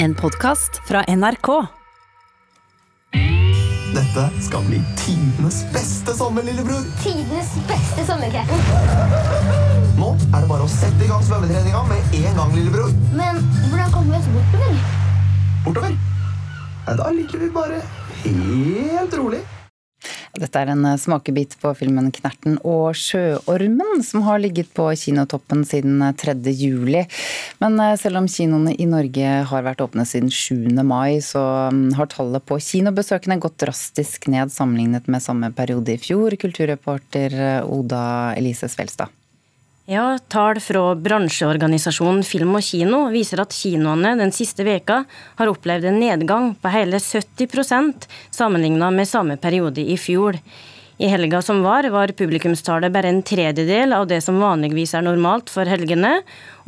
En podkast fra NRK. Dette skal bli tidenes beste sommer, lillebror. Tidenes beste sommerkrem. Nå er det bare å sette i gang svømmetreninga med en gang, lillebror. Men hvordan kommer vi oss bortover? Bortover. Da ligger vi bare helt rolig. Dette er en eh, smakebit på filmen 'Knerten og sjøormen', som har ligget på kinotoppen siden 3. Eh, juli. Men eh, selv om kinoene i Norge har vært åpne siden 7. mai, så mm, har tallet på kinobesøkende gått drastisk ned sammenlignet med samme periode i fjor. Kulturreporter Oda Elise Svelstad. Ja, Tall fra bransjeorganisasjonen Film og Kino viser at kinoene den siste veka har opplevd en nedgang på hele 70% sammenlignet med samme periode i fjor. I helga som var, var publikumstallet bare en tredjedel av det som vanligvis er normalt for helgene.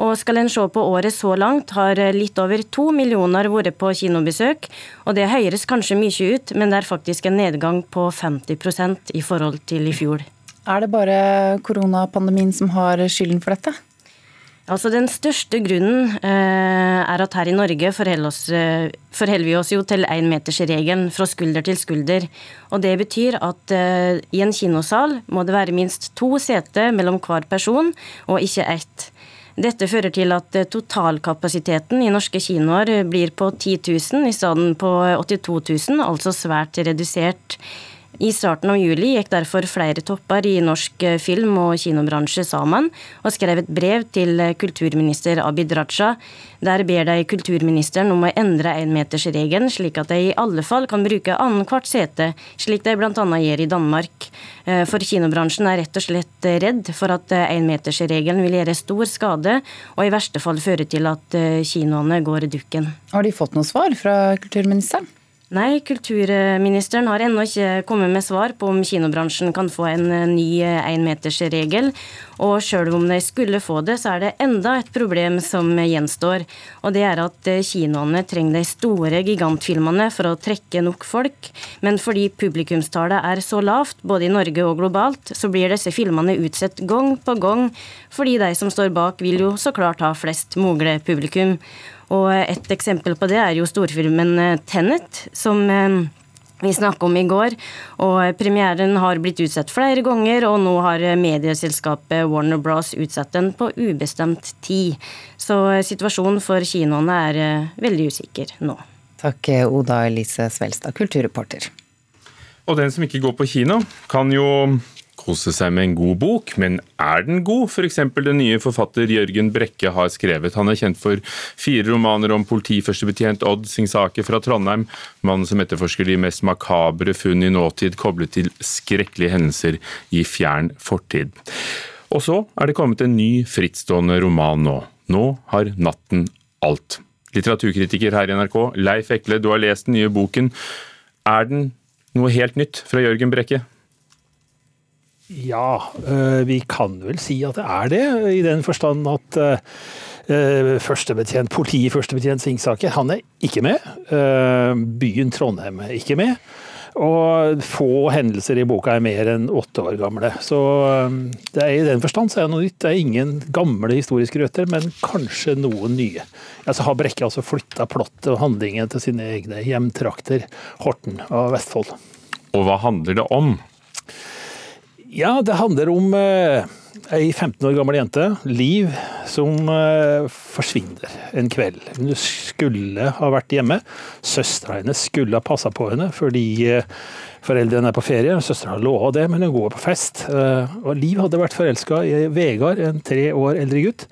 Og skal en se på året så langt, har litt over to millioner vært på kinobesøk. Og det høres kanskje mye ut, men det er faktisk en nedgang på 50% i forhold til i fjor. Er det bare koronapandemien som har skylden for dette? Altså Den største grunnen eh, er at her i Norge forholder, oss, eh, forholder vi oss jo til énmetersregelen fra skulder til skulder. Og Det betyr at eh, i en kinosal må det være minst to seter mellom hver person, og ikke ett. Dette fører til at eh, totalkapasiteten i norske kinoer blir på 10 000 i stedet på 82 000, altså svært redusert. I starten av juli gikk derfor flere topper i norsk eh, film- og kinobransje sammen og skrev et brev til eh, kulturminister Abid Raja. Der ber de kulturministeren om å endre énmetersregelen, slik at de i alle fall kan bruke annethvert sete, slik de bl.a. gjør i Danmark. Eh, for kinobransjen er rett og slett redd for at énmetersregelen vil gjøre stor skade, og i verste fall føre til at kinoene går dukken. Har de fått noe svar fra kulturministeren? Nei, kulturministeren har ennå ikke kommet med svar på om kinobransjen kan få en eh, ny énmetersregel. Og sjøl om de skulle få det, så er det enda et problem som gjenstår. Og det er at eh, kinoene trenger de store gigantfilmene for å trekke nok folk. Men fordi publikumstallet er så lavt, både i Norge og globalt, så blir disse filmene utsatt gang på gang, fordi de som står bak, vil jo så klart ha flest mulig publikum. Og et eksempel på det er jo storfilmen 'Tennet', Tenet, som eh, vi snakket om i går. Og premieren har blitt utsatt flere ganger, og nå har medieselskapet Warner Bros utsatt den på ubestemt tid. Så eh, situasjonen for kinoene er veldig usikker nå. Takk, Oda Elise Svelstad, kulturreporter. Og den som ikke går på kino, kan jo kose seg med en god bok, men er den god? F.eks. den nye forfatter Jørgen Brekke har skrevet. Han er kjent for fire romaner om politiførstebetjent Odd Singsaker fra Trondheim, mannen som etterforsker de mest makabre funn i nåtid koblet til skrekkelige hendelser i fjern fortid. Og så er det kommet en ny frittstående roman nå. Nå har natten alt. Litteraturkritiker her i NRK, Leif Ekle, du har lest den nye boken. Er den noe helt nytt fra Jørgen Brekke? Ja, eh, vi kan vel si at det er det, i den forstand at eh, politiet førstebetjent Singsaker, han er ikke med. Eh, byen Trondheim er ikke med. Og få hendelser i boka er mer enn åtte år gamle. Så det er i den forstand så er det noe nytt. Det er ingen gamle historiske røtter, men kanskje noen nye. Ja, så har Brekke altså flytta plottet og handlingen til sine egne hjemtrakter, Horten og Vestfold. Og hva handler det om? Ja, det handler om eh, ei 15 år gammel jente, Liv, som eh, forsvinner en kveld. Hun skulle ha vært hjemme. Søstera hennes skulle ha passa på henne fordi eh, foreldrene er på ferie. Søstera lova det, men hun går på fest. Eh, og Liv hadde vært forelska i Vegard, en tre år eldre gutt.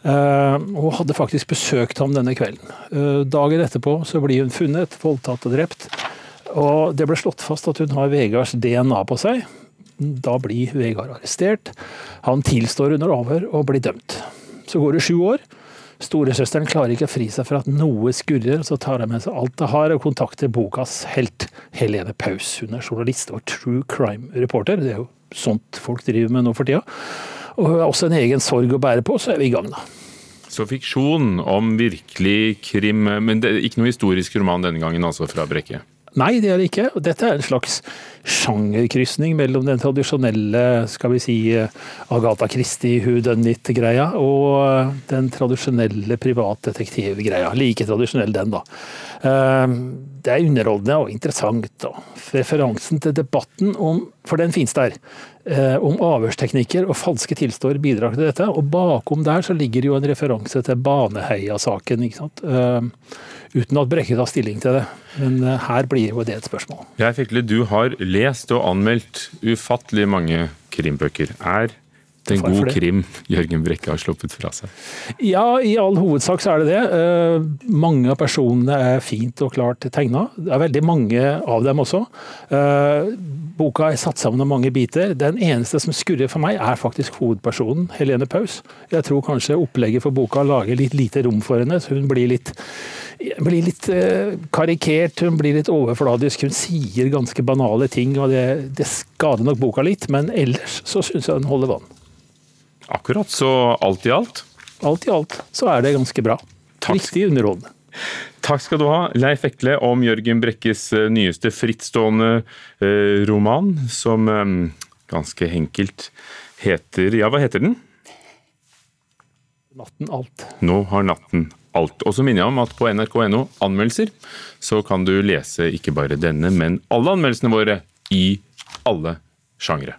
Uh, og hadde faktisk besøkt ham denne kvelden. Uh, dagen etterpå så blir hun funnet, voldtatt og drept. Og det ble slått fast at hun har Vegards DNA på seg. Da blir Vegard arrestert. Han tilstår under avhør og blir dømt. Så går det sju år. Storesøsteren klarer ikke å fri seg for at noe skurrer, så tar hun med seg alt det har og kontakter bokas helt, Helene Paus. Hun er journalist og true crime-reporter. Det er jo sånt folk driver med nå for tida. Og hun har også en egen sorg å bære på, så er vi i gang, da. Så fiksjon om virkelig krim, men det ikke noe historisk roman denne gangen, altså, fra Brekke? Nei, det er det ikke. Dette er en slags sjangerkrysning mellom den tradisjonelle skal vi si, Agatha Christie who done it-greia og den tradisjonelle privatdetektivgreia. Like tradisjonell den, da. Det er underholdende og interessant. da. Referansen til debatten om, for den finnes der, eh, om avhørsteknikker og falske tilstår bidrar til dette. Og bakom der så ligger jo en referanse til Baneheia-saken. Eh, Uten at Brekke tar stilling til det. Men eh, her blir jo det et spørsmål. Jeg fikk litt, Du har lest og anmeldt ufattelig mange krimbøker. Er det en god krim Jørgen Brekke har sluppet fra seg? Ja, i all hovedsak så er det det. Eh, mange av personene er fint og klart tegna. Det er veldig mange av dem også. Eh, boka er satt sammen av mange biter. Den eneste som skurrer for meg, er faktisk hovedpersonen, Helene Paus. Jeg tror kanskje opplegget for boka lager litt lite rom for henne, så hun blir litt blir litt eh, karikert, hun blir litt overfladisk. Hun sier ganske banale ting, og det, det skader nok boka litt. Men ellers så syns jeg den holder vann. Akkurat, så alt i alt. Alt i alt så er det ganske bra. Takk. Riktig underholdende. Takk skal du ha, Leif Ekle, om Jørgen Brekkes eh, nyeste frittstående eh, roman, som eh, ganske enkelt heter Ja, hva heter den? Natten alt. Nå har natten alt. Og så minner jeg om at på nrk.no anmeldelser, så kan du lese ikke bare denne, men alle anmeldelsene våre i alle sjangre.